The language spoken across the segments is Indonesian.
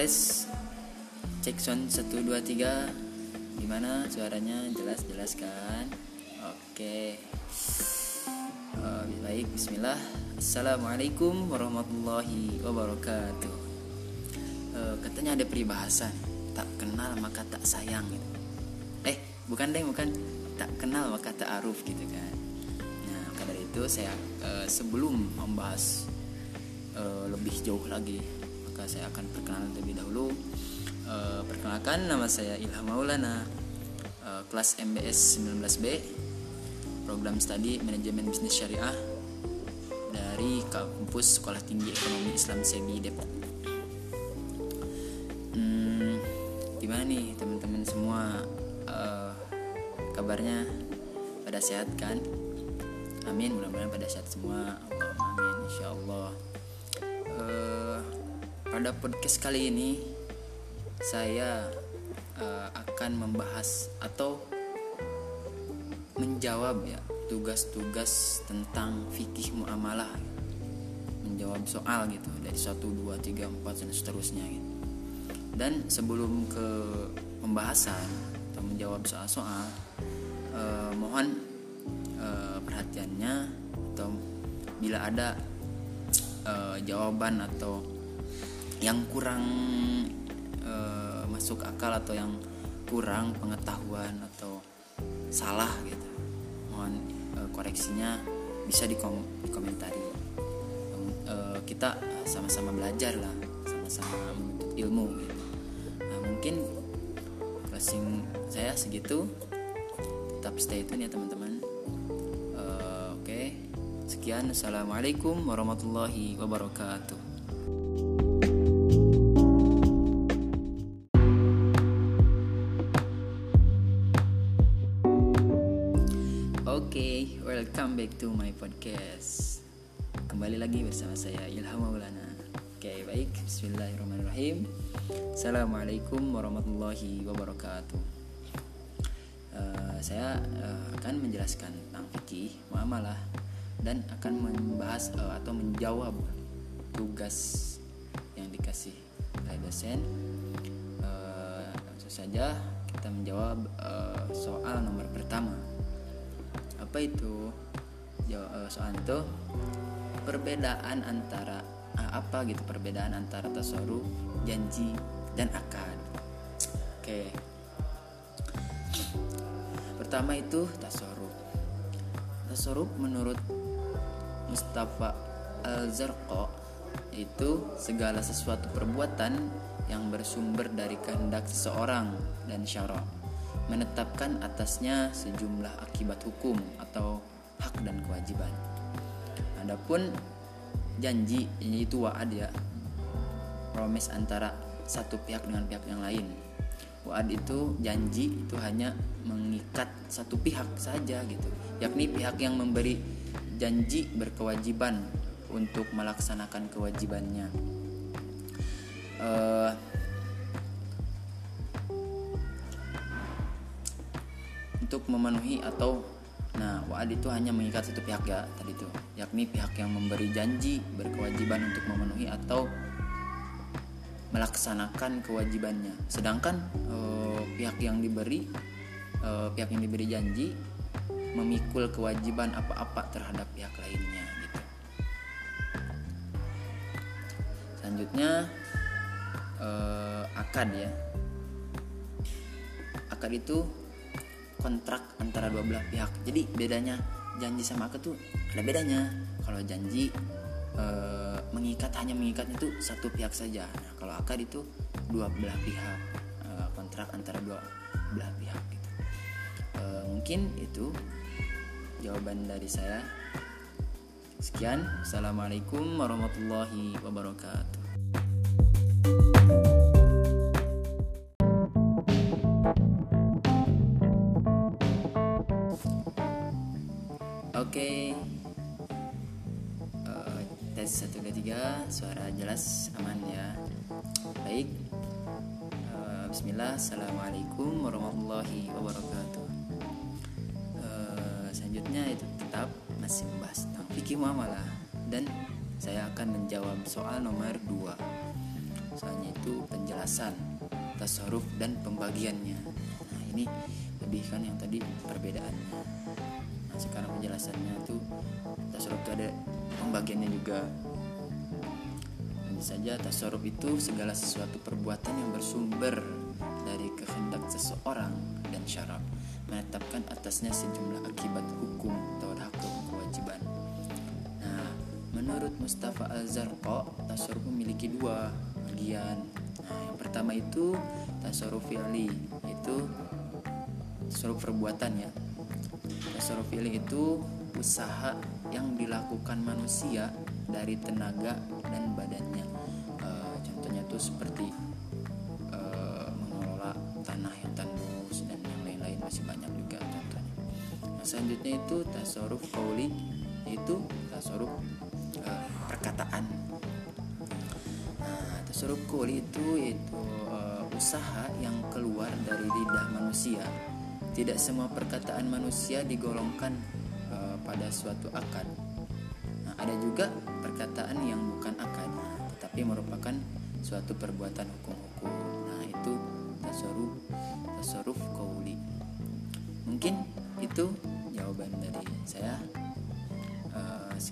tes. Cek sound 1 2 3 gimana? Suaranya jelas jelas kan? Oke. Uh, baik. Bismillah. Assalamualaikum warahmatullahi wabarakatuh. Uh, katanya ada peribahasa tak kenal maka tak sayang gitu. eh bukan deh bukan. Tak kenal maka tak aruf gitu kan. Nah maka dari itu saya uh, sebelum membahas uh, lebih jauh lagi maka saya akan perkenalan terlebih dahulu. Uh, perkenalkan nama saya Ilham Maulana. Uh, kelas MBS 19B program studi manajemen bisnis syariah dari kampus Sekolah Tinggi Ekonomi Islam SEBI Depok. Hmm, gimana nih teman-teman semua? Uh, kabarnya pada sehat kan? Amin mudah-mudahan pada sehat semua pada podcast kali ini saya uh, akan membahas atau menjawab ya tugas-tugas tentang fikih muamalah menjawab soal gitu dari 1 2 3 4 dan seterusnya gitu. Dan sebelum ke pembahasan atau menjawab soal-soal eh, mohon eh, perhatiannya atau bila ada eh, jawaban atau yang kurang eh, masuk akal atau yang kurang pengetahuan atau salah gitu. Mohon uh, koreksinya bisa dikom dikomentari. Uh, kita sama-sama belajar lah sama-sama menuntut ilmu gitu. Nah mungkin closing saya segitu. Tetap stay tune ya teman-teman. Uh, oke. Okay. sekian. Assalamualaikum warahmatullahi wabarakatuh welcome back to my podcast. Kembali lagi bersama saya Ilham Maulana. Oke, okay, baik. Bismillahirrahmanirrahim. Assalamualaikum warahmatullahi wabarakatuh. Uh, saya uh, akan menjelaskan tentang fikih muamalah dan akan membahas uh, atau menjawab tugas yang dikasih oleh dosen. Uh, langsung saja kita menjawab uh, soal nomor pertama apa itu soal itu perbedaan antara apa gitu perbedaan antara tasawuf janji dan akad. Oke. Pertama itu tasawuf tasawuf menurut Mustafa Al-Zarqa itu segala sesuatu perbuatan yang bersumber dari kehendak seseorang dan syarak menetapkan atasnya sejumlah akibat hukum atau hak dan kewajiban. Adapun janji itu wa'ad ya promise antara satu pihak dengan pihak yang lain. Wa'ad itu janji itu hanya mengikat satu pihak saja gitu, yakni pihak yang memberi janji berkewajiban untuk melaksanakan kewajibannya. Uh, untuk memenuhi atau nah wa'ad itu hanya mengikat satu pihak ya tadi itu. Yakni pihak yang memberi janji berkewajiban untuk memenuhi atau melaksanakan kewajibannya. Sedangkan eh, pihak yang diberi eh, pihak yang diberi janji memikul kewajiban apa-apa terhadap pihak lainnya gitu. Selanjutnya eh, akad ya. Akad itu kontrak antara dua belah pihak. Jadi bedanya janji sama akad tuh ada bedanya. Kalau janji e, mengikat hanya mengikat itu satu pihak saja. Nah kalau akad itu dua belah pihak e, kontrak antara dua belah pihak gitu. E, mungkin itu jawaban dari saya. Sekian. Assalamualaikum warahmatullahi wabarakatuh warahmatullahi wabarakatuh. Uh, Selanjutnya itu tetap masih membahas tentang fikih muamalah. Dan saya akan menjawab soal nomor 2 soalnya itu penjelasan tasaruf dan pembagiannya. Nah ini lebih kan yang tadi perbedaannya. Nah sekarang penjelasannya tuh tasaruf itu ada pembagiannya juga. Saja tasaruf itu segala sesuatu perbuatan yang bersumber dari kehendak seseorang dan syarat menetapkan atasnya sejumlah akibat hukum atau hak kewajiban. Nah menurut Mustafa Al-Zarqa tasaruf memiliki dua bagian. Nah yang pertama itu tasaruf fi'li itu tasaruf perbuatan ya. Tasaruf fi'li itu usaha yang dilakukan manusia dari tenaga dan badannya. E, contohnya tuh seperti selanjutnya itu tasaruf kauli itu tasaruf e, perkataan nah tasaruf kauli itu yaitu e, usaha yang keluar dari lidah manusia tidak semua perkataan manusia digolongkan pada suatu akad. Nah, ada juga perkataan yang bukan akad, tetapi merupakan suatu perbuatan hukum-hukum. Nah, itu tasaruf tasaruf kauli. Mungkin itu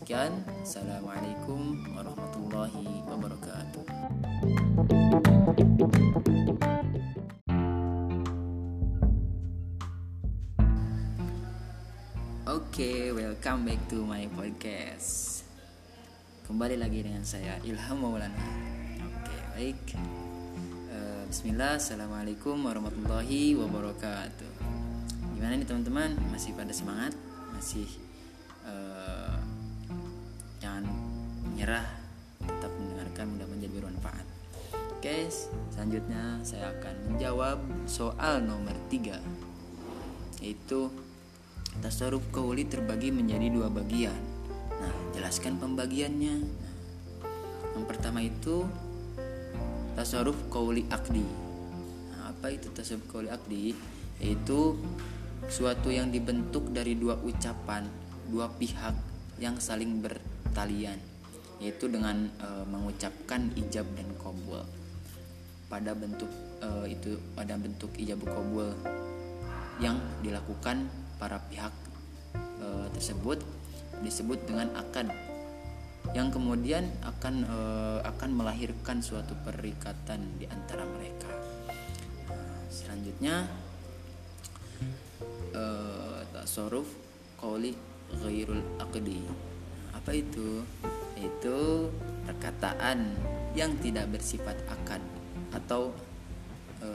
sekian, assalamualaikum warahmatullahi wabarakatuh. Oke, okay, welcome back to my podcast. Kembali lagi dengan saya Ilham Maulana. Oke, okay, baik. Uh, Bismillah, assalamualaikum warahmatullahi wabarakatuh. Gimana nih teman-teman? Masih pada semangat? Masih menyerah, tetap mendengarkan mudah menjadi bermanfaat. Oke, selanjutnya saya akan menjawab soal nomor 3 yaitu Tasaruf kauli terbagi menjadi dua bagian. Nah, jelaskan pembagiannya. Nah, yang pertama itu tasaruf kauli akdi. Nah, apa itu tasaruf kauli akdi? Yaitu suatu yang dibentuk dari dua ucapan dua pihak yang saling bertalian, yaitu dengan e, mengucapkan ijab dan kobul pada bentuk e, itu pada bentuk ijab kobul yang dilakukan para pihak e, tersebut disebut dengan akad yang kemudian akan e, akan melahirkan suatu perikatan di antara mereka. Selanjutnya e, tasaruf qauli ghairul aqdi. Apa itu? Itu perkataan yang tidak bersifat akad atau e,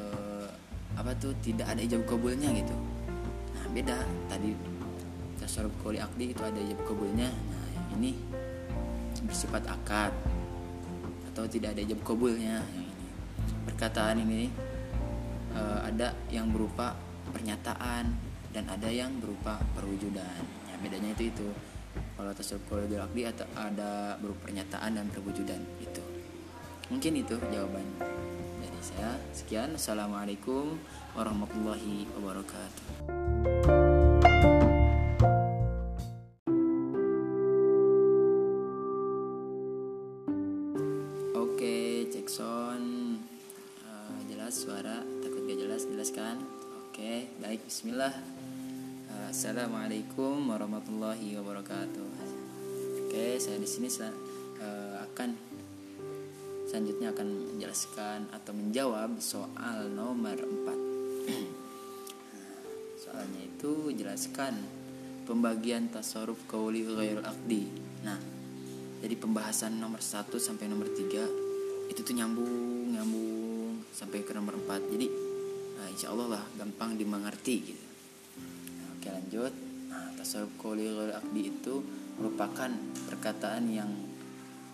apa tuh tidak ada ijab kabulnya gitu. Beda. Tadi tasarruf koli akdi itu ada ijab kabulnya. Nah yang ini bersifat akad atau tidak ada ijab kabulnya. Yang ini. Perkataan ini uh, ada yang berupa pernyataan dan ada yang berupa perwujudan. Ya bedanya itu itu kalau akdi atau ada berupa pernyataan dan perwujudan itu mungkin itu jawaban dari saya. Sekian assalamualaikum warahmatullahi wabarakatuh warahmatullahi wabarakatuh. Oke, saya di sini uh, akan selanjutnya akan menjelaskan atau menjawab soal nomor 4 itu jelaskan pembagian tasaruf kauli ghairul akdi. Nah, jadi pembahasan nomor 1 sampai nomor 3 itu tuh nyambung nyambung sampai ke nomor 4. Jadi nah, insya Allah lah gampang dimengerti gitu. Nah, oke lanjut. Nah, tasaruf kauli ghairul akdi itu merupakan perkataan yang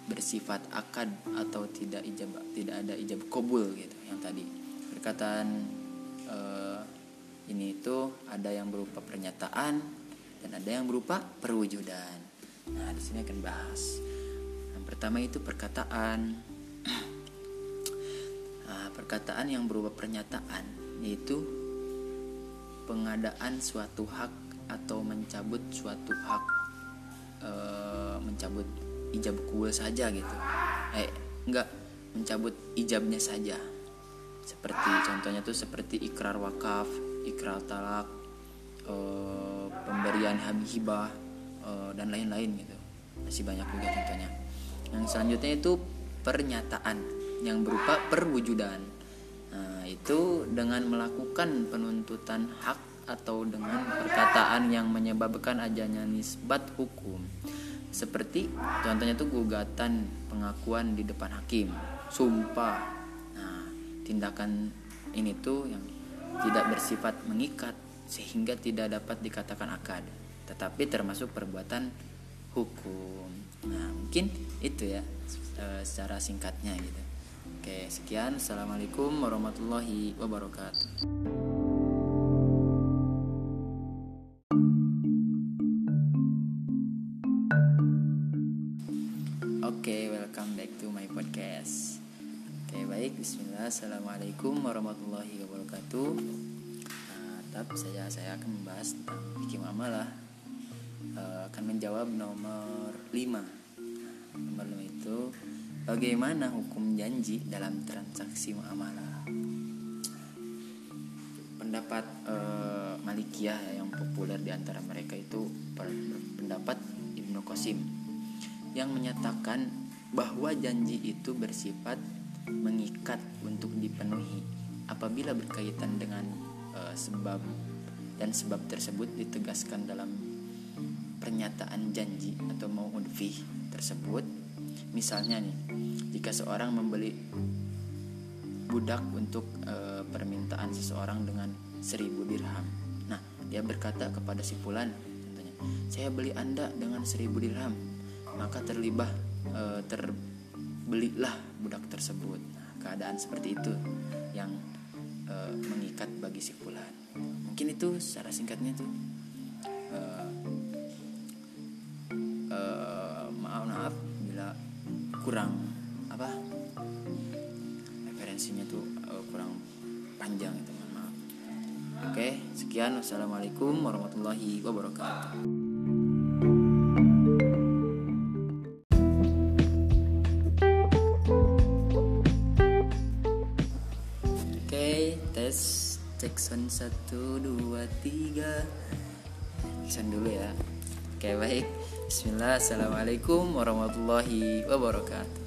bersifat akad atau tidak ijab tidak ada ijab kobul gitu yang tadi perkataan uh, ini itu ada yang berupa pernyataan dan ada yang berupa perwujudan. Nah, di sini akan bahas. Yang pertama itu perkataan. Nah, perkataan yang berupa pernyataan yaitu pengadaan suatu hak atau mencabut suatu hak e, mencabut ijab kuil saja gitu. Eh, enggak mencabut ijabnya saja. Seperti contohnya tuh seperti ikrar wakaf ikrar talak uh, pemberian hibah uh, dan lain-lain gitu. Masih banyak juga contohnya. Yang selanjutnya itu pernyataan yang berupa perwujudan. Nah, itu dengan melakukan penuntutan hak atau dengan perkataan yang menyebabkan adanya nisbat hukum. Seperti contohnya itu gugatan pengakuan di depan hakim. Sumpah. Nah tindakan ini tuh yang tidak bersifat mengikat sehingga tidak dapat dikatakan akad. Tetapi termasuk perbuatan hukum. Nah mungkin itu ya e, secara singkatnya gitu. Oke sekian. Assalamualaikum warahmatullahi wabarakatuh Assalamualaikum warahmatullahi wabarakatuh. Nah, Tetap saya, saya akan membahas tentang fikih muamalah uh, Akan menjawab nomor 5 Nomor 5 itu Bagaimana hukum janji dalam transaksi muamalah? Pendapat uh, Malikiyah yang populer di antara mereka itu Pendapat Ibnu Qasim Yang menyatakan bahwa janji itu bersifat mengikat untuk dipenuhi apabila berkaitan dengan uh, sebab dan sebab tersebut ditegaskan dalam pernyataan janji atau mau fee tersebut. Misalnya nih jika seorang membeli budak untuk e, permintaan seseorang dengan seribu dirham. Nah dia berkata kepada si Fulan contohnya saya beli anda dengan seribu dirham maka terlibat e, terbelilah budak tersebut. Keadaan seperti itu yang e, mengikat bagi si fulan. Mungkin itu secara singkatnya tuh e, e, maaf maaf bila kurang apa referensinya tuh e, kurang panjang itu maaf. Oke sekian. Wassalamualaikum warahmatullahi wabarakatuh satu dua tiga. Jackson dulu ya. Oke baik. Bismillah. Assalamualaikum warahmatullahi wabarakatuh.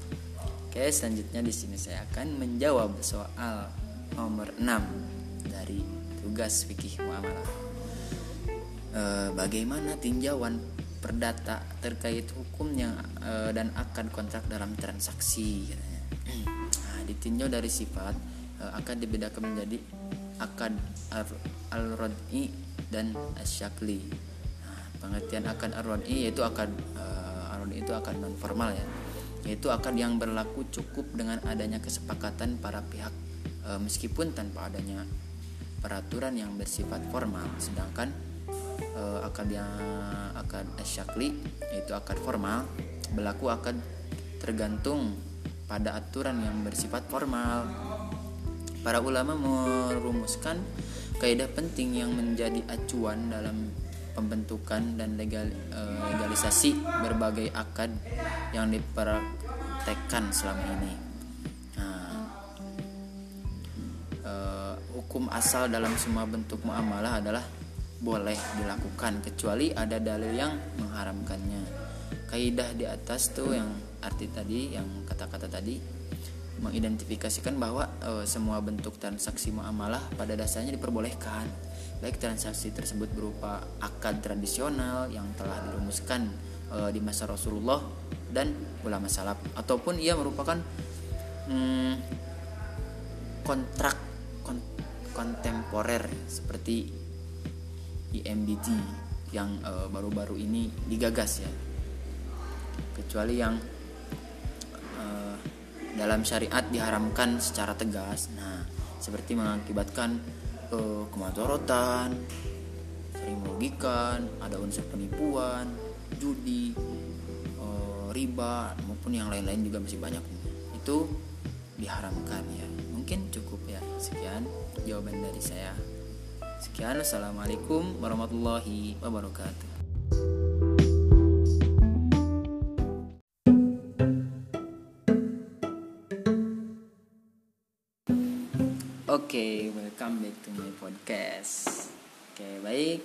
Oke selanjutnya di sini saya akan menjawab soal nomor 6 dari tugas fikih muamalah. E, Bagaimana tinjauan perdata terkait hukum yang e, dan akad kontrak dalam transaksi? Katanya. Nah, ditinjau dari sifat e, akan dibedakan menjadi akad al-rod'i dan asyakli nah, pengertian akad al-rod'i yaitu akad uh, al-rod'i itu akad non formal ya. Yaitu akad yang berlaku cukup dengan adanya kesepakatan para pihak uh, meskipun tanpa adanya peraturan yang bersifat formal. Sedangkan uh, akad yang akad asyakli yaitu akad formal berlaku akad tergantung pada aturan yang bersifat formal Para ulama merumuskan kaidah penting yang menjadi acuan dalam pembentukan dan legal, eh, legalisasi berbagai akad yang dipraktekkan selama ini. Nah, uh, hukum asal dalam semua bentuk muamalah adalah boleh dilakukan kecuali ada dalil yang mengharamkannya. Kaidah di atas tuh yang arti tadi, yang kata-kata tadi mengidentifikasikan bahwa e, semua bentuk transaksi muamalah pada dasarnya diperbolehkan. Baik transaksi tersebut berupa akad tradisional yang telah dirumuskan e, di masa Rasulullah dan ulama salaf ataupun ia merupakan hmm, kontrak kon, kontemporer seperti IMBT yang eh, baru-baru e, ini digagas ya. Kecuali yang dalam syariat diharamkan secara tegas. Nah, seperti mengakibatkan uh, kemadorotan, sering merugikan, ada unsur penipuan, judi, uh, riba maupun yang lain-lain juga masih banyak. Itu diharamkan ya. Mungkin cukup ya. Sekian jawaban dari saya. Sekian, assalamualaikum warahmatullahi wabarakatuh. Welcome back to my podcast. Oke, okay, baik.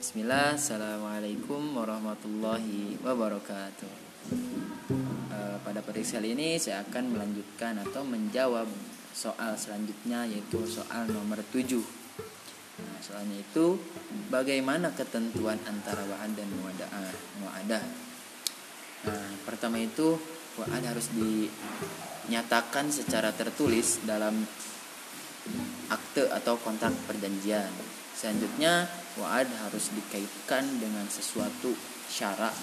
Bismillah, Assalamualaikum warahmatullahi wabarakatuh. Uh, pada podcast kali ini saya akan melanjutkan atau menjawab soal selanjutnya yaitu soal nomor 7. Nah, soalnya itu bagaimana ketentuan antara wa'ad dan mu'adah? mu'adah. Nah, pertama itu wa'ad harus dinyatakan secara tertulis dalam akte atau kontrak perjanjian. Selanjutnya, wa'ad harus dikaitkan dengan sesuatu syarat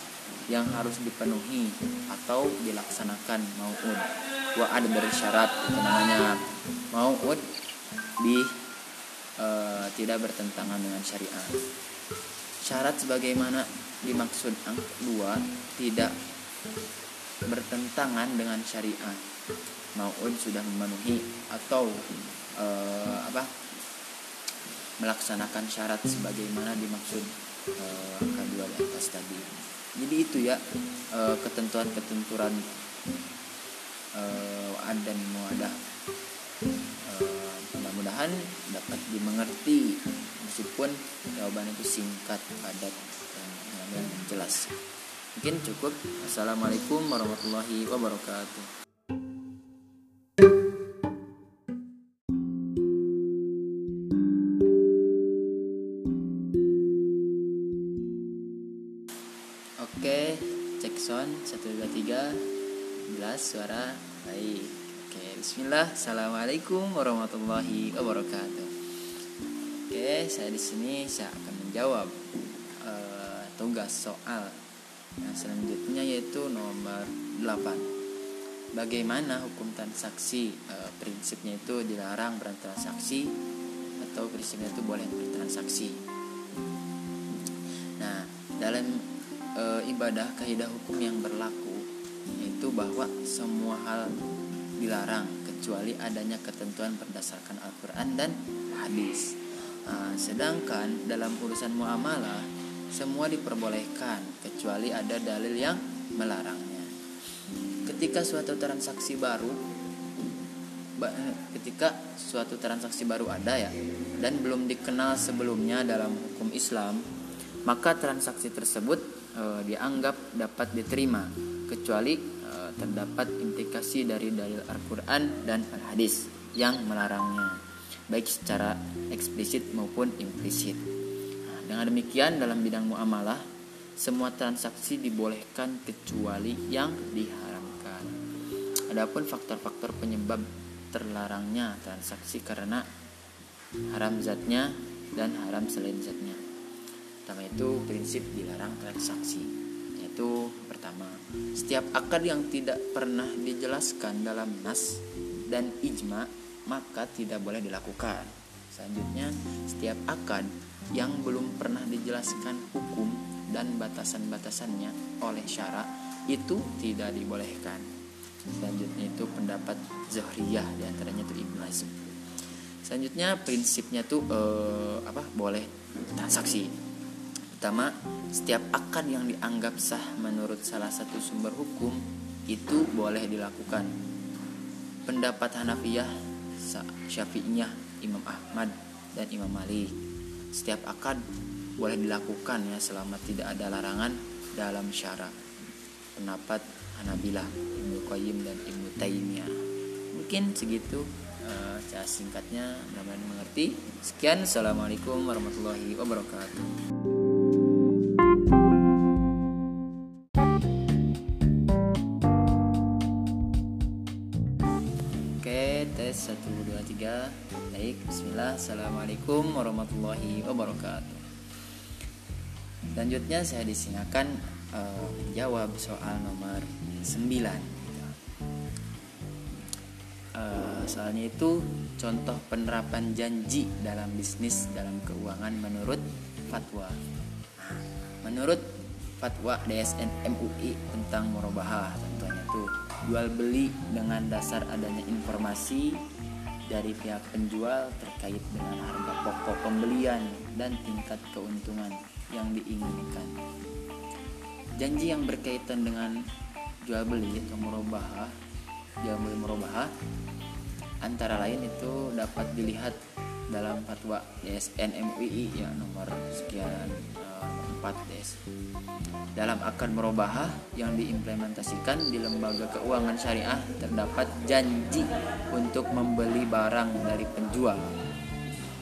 yang harus dipenuhi atau dilaksanakan mau'ud. Wa'ad bersyarat itu namanya mau'ud di e, tidak bertentangan dengan syariat. Syarat sebagaimana dimaksud ang 2 tidak bertentangan dengan syariat. Mau'ud sudah memenuhi atau uh, apa melaksanakan syarat sebagaimana dimaksud uh, angka dua di atas tadi. Jadi itu ya uh, ketentuan-ketentuan uh, dan muadah. Mudah-mudahan dapat dimengerti meskipun jawaban itu singkat, padat dan jelas. Mungkin cukup. Assalamualaikum warahmatullahi wabarakatuh. Assalamualaikum warahmatullahi wabarakatuh. Oke, saya di sini saya akan menjawab uh, tugas soal yang selanjutnya yaitu nomor 8. Bagaimana hukum transaksi? Uh, prinsipnya itu dilarang bertransaksi atau prinsipnya itu boleh bertransaksi. Nah, dalam e, ibadah kaidah hukum yang berlaku yaitu bahwa semua hal dilarang kecuali adanya ketentuan berdasarkan Al-Quran dan hadis. Nah, sedangkan dalam urusan muamalah semua diperbolehkan kecuali ada dalil yang melarangnya. Ketika suatu transaksi baru ketika suatu transaksi baru ada ya dan belum dikenal sebelumnya dalam hukum Islam, maka transaksi tersebut e, dianggap dapat diterima kecuali terdapat implikasi dari dalil Al-Qur'an dan Al-Hadis yang melarangnya baik secara eksplisit maupun implisit. Nah, dengan demikian dalam bidang muamalah semua transaksi dibolehkan kecuali yang diharamkan. Adapun faktor-faktor penyebab terlarangnya transaksi karena haram zatnya dan haram selain zatnya. Pertama itu prinsip dilarang transaksi. Yaitu pertama, setiap akad yang tidak pernah dijelaskan dalam nas dan ijma maka tidak boleh dilakukan. Selanjutnya, setiap akad yang belum pernah dijelaskan hukum dan batasan-batasannya oleh syarak itu tidak dibolehkan. Selanjutnya itu pendapat Zahriyah di antaranya itu Ibnu Hazm. Selanjutnya prinsipnya tuh eh, apa boleh transaksi Pertama, setiap akad yang dianggap sah menurut salah satu sumber hukum itu boleh dilakukan. Pendapat Hanafiyah, Syafi'iyah, Imam Ahmad, dan Imam Malik. Setiap akad boleh dilakukan ya selama tidak ada larangan dalam syarat. Pendapat Hanabilah, Ibnu Qayyim dan Ibnu Taimiyah. Mungkin segitu uh, singkatnya mudah-mudahan mengerti. Sekian, assalamualaikum warahmatullahi wabarakatuh. Baik bismillah. Assalamualaikum warahmatullahi wabarakatuh. Selanjutnya saya disinakan uh, menjawab soal nomor 9 uh, soalnya itu contoh penerapan janji dalam bisnis dalam keuangan menurut fatwa. Menurut fatwa DSN MUI tentang murabahah tentunya tuh. Jual beli dengan dasar adanya informasi dari pihak penjual terkait dengan harga pokok pembelian dan tingkat keuntungan yang diinginkan. Janji yang berkaitan dengan jual beli atau merubah jual beli merubah antara lain itu dapat dilihat dalam fatwa DSN MUI ya nomor sekian uh, 4 DS. Dalam akad merubah yang diimplementasikan di lembaga keuangan syariah terdapat janji untuk membeli barang dari penjual.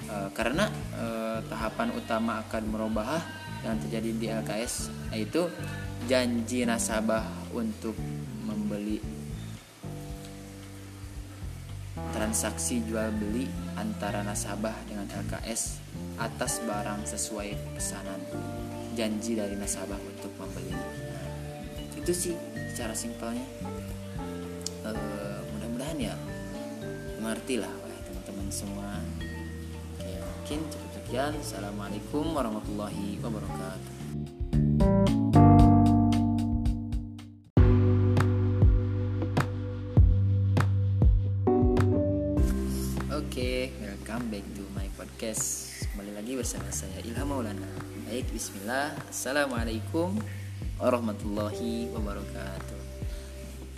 Uh, karena uh, tahapan utama akad merubah yang terjadi di LKS yaitu janji nasabah untuk membeli transaksi jual beli antara nasabah dengan LKS atas barang sesuai pesanan janji dari nasabah untuk membeli. Nah, itu sih secara simpelnya. E, mudah-mudahan ya mengerti lah teman-teman semua. Oke, mungkin cukup sekian. Assalamualaikum warahmatullahi wabarakatuh. Oke, okay, welcome back to my podcast. Lagi bersama saya Ilham Maulana. Baik, Bismillah. Assalamualaikum warahmatullahi wabarakatuh.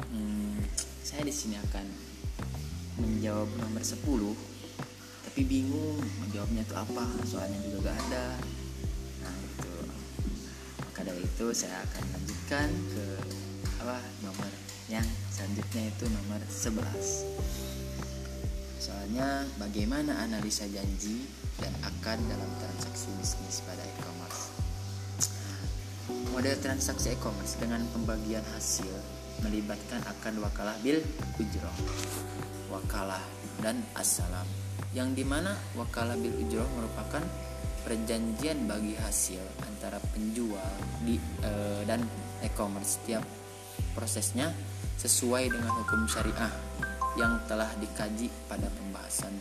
Hmm, saya di sini akan menjawab nomor 10 tapi bingung menjawabnya itu apa soalnya juga gak ada nah itu maka dari itu saya akan lanjutkan ke apa nomor yang selanjutnya itu nomor 11 Soalnya bagaimana analisa janji dan akad dalam transaksi bisnis pada e-commerce. Model transaksi e-commerce dengan pembagian hasil melibatkan akad wakalah bil ujroh, wakalah dan assalam. Yang di mana wakalah bil ujroh merupakan perjanjian bagi hasil antara penjual di e, dan e-commerce. Setiap prosesnya sesuai dengan hukum syariah yang telah dikaji pada pembahasan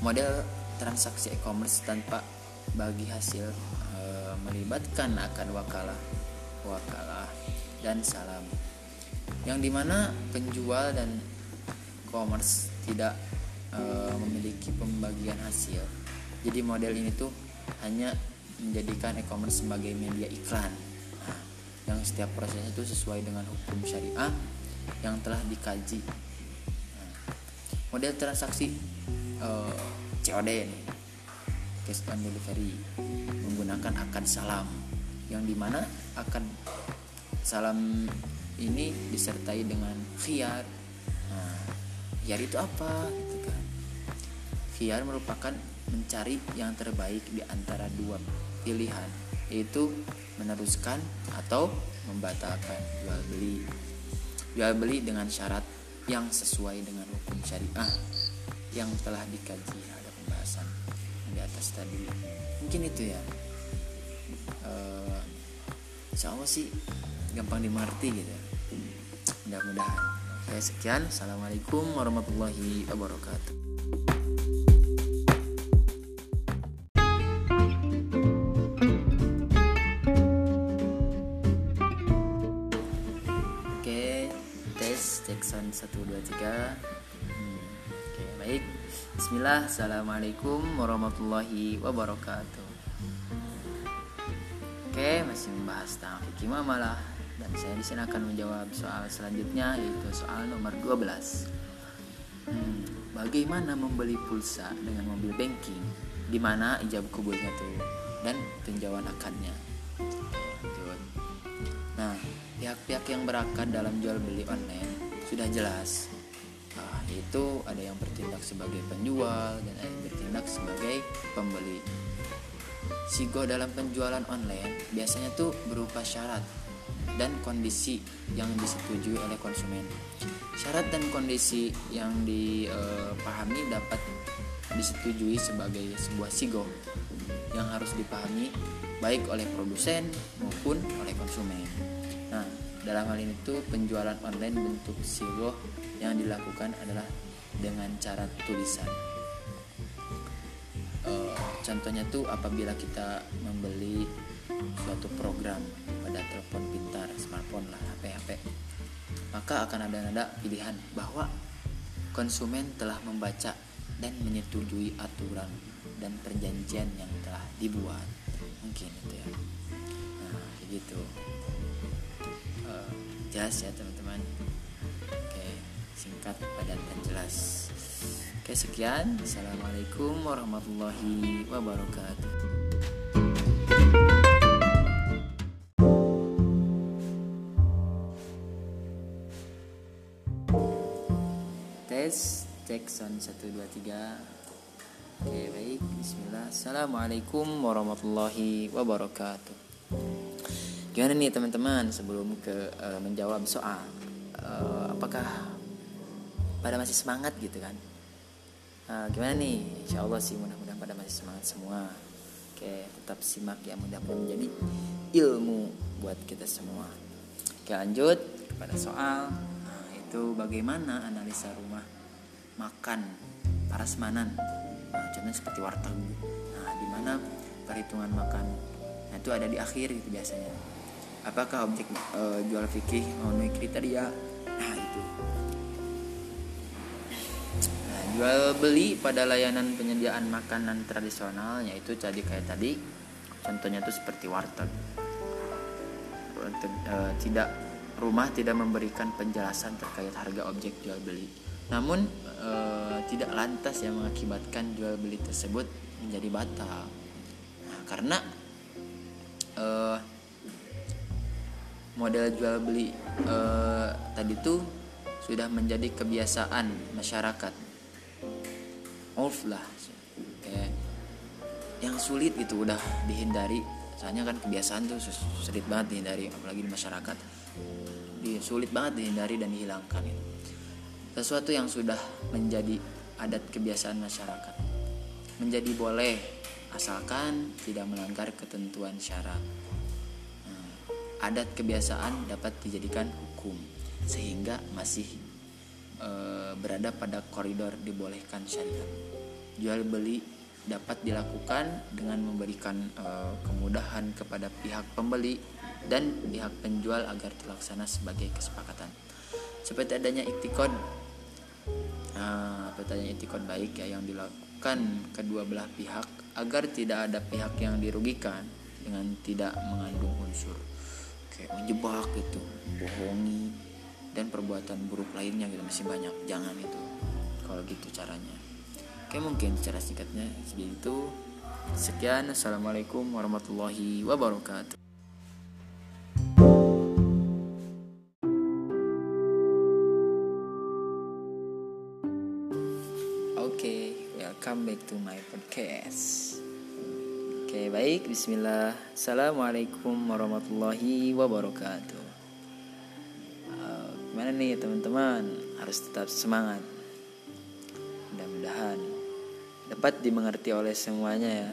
model transaksi e-commerce tanpa bagi hasil e, melibatkan akan wakalah wakalah dan salam. Yang di mana penjual dan e-commerce tidak e, memiliki pembagian hasil. Jadi model ini tuh hanya menjadikan e-commerce sebagai media iklan. Nah, yang setiap prosesnya itu sesuai dengan hukum syariah yang telah dikaji model transaksi uh, eh, COD nih cash on delivery menggunakan akad salam yang di mana akad salam ini disertai dengan khiar nah khiar itu apa? Gitu kan. Khiar merupakan mencari yang terbaik di antara dua pilihan yaitu meneruskan atau membatalkan jual beli. Jual beli dengan syarat yang sesuai dengan hukum syariah yang telah dikaji ada pembahasan di atas tadi. Mungkin itu ya. Uh, insya Allah sih gampang dimengerti gitu mudah-mudahan. Oke sekian. Assalamualaikum warahmatullahi wabarakatuh Jackson 123 hmm, Oke baik. Bismillah Assalamualaikum warahmatullahi wabarakatuh. Oke masih membahas tentang fikih malah Dan saya di sini akan menjawab soal selanjutnya Yaitu soal nomor 12 hmm, Bagaimana membeli pulsa dengan mobil banking? Di mana ijab kubulnya tuh? Dan tinjauan akadnya. Nah, pihak-pihak yang berakad dalam jual beli online sudah jelas. Nah, itu ada yang bertindak sebagai penjual dan ada yang bertindak sebagai pembeli. Sigo dalam penjualan online biasanya tuh berupa syarat dan kondisi yang disetujui oleh konsumen. Syarat dan kondisi yang dipahami dapat disetujui sebagai sebuah sigo yang harus dipahami baik oleh produsen maupun oleh konsumen. Nah dalam hal ini tuh penjualan online bentuk siloh yang dilakukan adalah dengan cara tulisan. E, contohnya tuh apabila kita membeli suatu program pada telepon pintar, smartphone lah, HP HP, maka akan ada nada pilihan bahwa konsumen telah membaca dan menyetujui aturan dan perjanjian yang telah dibuat. Mungkin itu ya. Nah, begitu jelas ya teman-teman. Oke singkat padat dan jelas. Oke sekian. Assalamualaikum warahmatullahi wabarakatuh. Tes cek sound 1 2 3 Oke baik. Bismillah. Assalamualaikum warahmatullahi wabarakatuh Gimana nih teman-teman sebelum ke uh, menjawab soal uh, Apakah pada masih semangat gitu kan? Uh, Gimana nih? Insya Allah sih mudah-mudahan pada masih semangat semua. Oke tetap simak ya mudah-mudahan menjadi ilmu buat kita semua. Oke lanjut kepada soal nah, Itu bagaimana analisa rumah makan parasmanan nah, contohnya seperti warteg. Nah di mana perhitungan makan nah itu ada di akhir gitu biasanya apakah objek e, jual fikih memenuhi kriteria nah itu. Nah, jual beli pada layanan penyediaan makanan tradisional yaitu jadi kayak tadi. Contohnya itu seperti warteg. E, tidak rumah tidak memberikan penjelasan terkait harga objek jual beli. Namun e, tidak lantas yang mengakibatkan jual beli tersebut menjadi batal. Nah, karena model jual beli e, tadi tuh sudah menjadi kebiasaan masyarakat. Off lah. Kayak yang sulit itu udah dihindari. Soalnya kan kebiasaan tuh sulit banget dihindari apalagi di masyarakat. Sulit banget dihindari dan dihilangkan itu sesuatu yang sudah menjadi adat kebiasaan masyarakat. Menjadi boleh asalkan tidak melanggar ketentuan syarat. Adat kebiasaan dapat dijadikan hukum sehingga masih e, berada pada koridor dibolehkan syariat. Jual beli dapat dilakukan dengan memberikan e, kemudahan kepada pihak pembeli dan pihak penjual agar terlaksana sebagai kesepakatan. Seperti adanya iktikad Nah, pertanyaan etikon baik ya yang dilakukan kedua belah pihak agar tidak ada pihak yang dirugikan dengan tidak mengandung unsur kayak menjebak gitu, bohongi dan perbuatan buruk lainnya gitu masih banyak. Jangan itu. Kalau gitu caranya. Oke, mungkin secara singkatnya seperti itu. Sekian, assalamualaikum warahmatullahi wabarakatuh. welcome back to my podcast Oke baik. Bismillah. Assalamualaikum warahmatullahi wabarakatuh. Uh, Gimana nih teman-teman? Harus tetap semangat. Mudah-mudahan Dapat dimengerti oleh semuanya ya.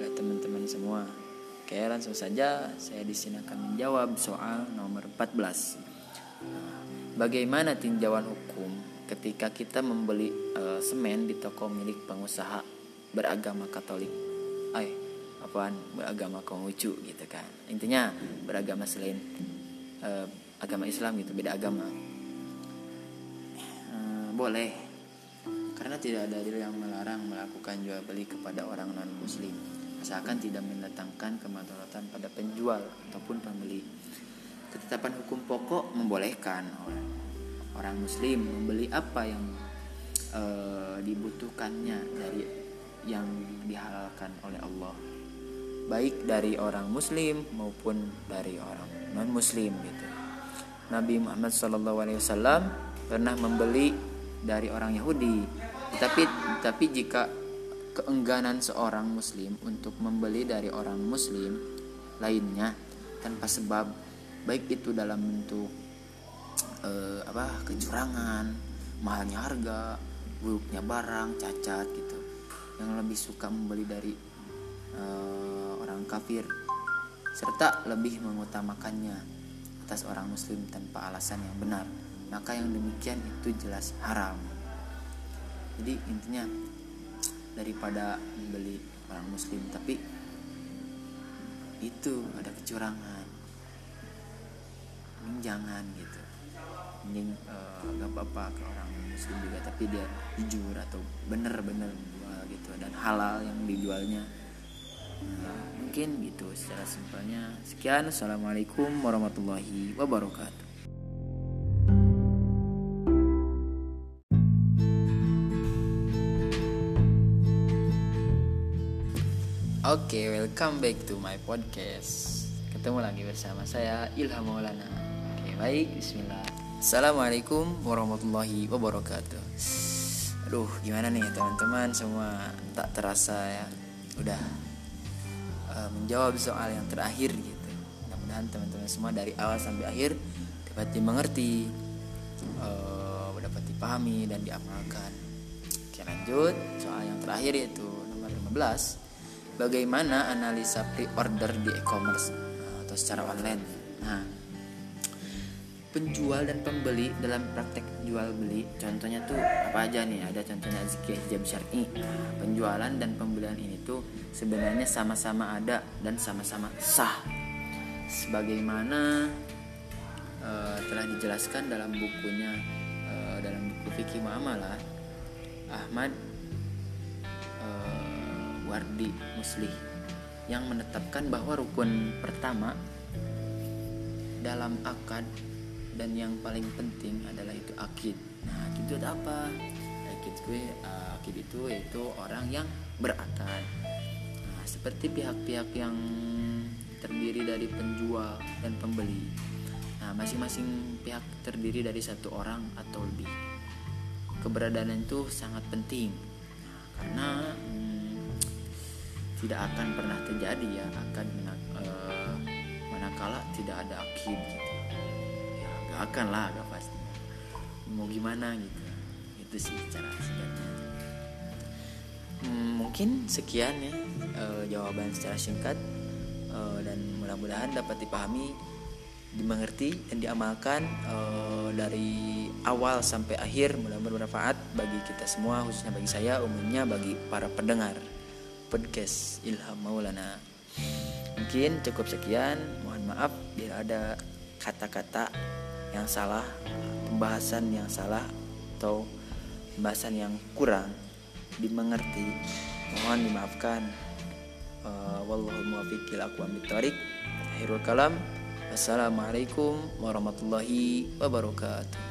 Oleh teman-teman semua. Oke langsung saja Saya di sini akan menjawab soal nomor 14 nah, Bagaimana tinjauan hukum ketika kita membeli uh, semen di toko milik pengusaha beragama Katolik. Ay, apaan beragama Konghucu gitu kan. Intinya beragama selain uh, agama Islam gitu, beda agama. Uh, boleh. Karena tidak ada yang melarang melakukan jual beli kepada orang non muslim asalkan tidak mendatangkan kemadaratan pada penjual ataupun pembeli. Ketetapan hukum pokok membolehkan orang muslim membeli apa yang e, dibutuhkannya dari yang dihalalkan oleh Allah baik dari orang muslim maupun dari orang non muslim gitu. Nabi Muhammad SAW pernah membeli dari orang Yahudi. Tapi tapi jika keengganan seorang muslim untuk membeli dari orang muslim lainnya tanpa sebab baik itu dalam bentuk eh, apa kecurangan mahalnya harga buruknya barang cacat gitu. Yang lebih suka membeli dari eh, kafir serta lebih mengutamakannya atas orang muslim tanpa alasan yang benar. Maka yang demikian itu jelas haram. Jadi intinya daripada membeli orang muslim tapi itu ada kecurangan. Ini jangan gitu. Mending uh, gak apa-apa ke orang muslim juga tapi dia jujur atau bener-bener gitu dan halal yang dijualnya mungkin gitu secara simpelnya sekian assalamualaikum warahmatullahi wabarakatuh Oke, okay, welcome back to my podcast. Ketemu lagi bersama saya Ilham Maulana. Oke, okay, baik, bismillah. Assalamualaikum warahmatullahi wabarakatuh. Aduh, gimana nih teman-teman semua? Tak terasa ya. Udah uh, menjawab soal yang terakhir gitu. Mudah-mudahan teman-teman semua dari awal sampai akhir dapat dimengerti, uh, dapat dipahami dan diamalkan. Oke, lanjut soal yang terakhir yaitu nomor 15 bagaimana analisa pre-order di e-commerce eh, atau secara online. Nah, penjual dan pembeli dalam praktek jual beli contohnya tuh apa aja nih ada contohnya zikir hijab syar'i nah, penjualan dan pembelian ini tuh sebenarnya sama-sama ada dan sama-sama sah sebagaimana uh, telah dijelaskan dalam bukunya uh, dalam buku fikih muamalah Ahmad Wardi Muslih yang menetapkan bahwa rukun pertama dalam akad dan yang paling penting adalah itu akid. Nah, akid itu apa? Akid gue uh, akid itu yaitu orang yang berakad. Seperti pihak-pihak yang terdiri dari penjual dan pembeli. Nah, masing-masing pihak terdiri dari satu orang atau lebih. Keberadaan itu sangat penting. Nah, karena tidak akan pernah terjadi ya akan uh, manakala tidak ada akid gitu ya gak akan lah gak pasti mau gimana gitu itu sih cara singkatnya hmm, mungkin sekian ya uh, jawaban secara singkat uh, dan mudah-mudahan dapat dipahami dimengerti dan diamalkan uh, dari awal sampai akhir mudah-mudahan bermanfaat bagi kita semua khususnya bagi saya umumnya bagi para pendengar podcast Ilham Maulana. Mungkin cukup sekian. Mohon maaf bila ada kata-kata yang salah, pembahasan yang salah atau pembahasan yang kurang dimengerti. Mohon dimaafkan. Uh, wallahu muwaffiq ila Akhirul kalam. Assalamualaikum warahmatullahi wabarakatuh.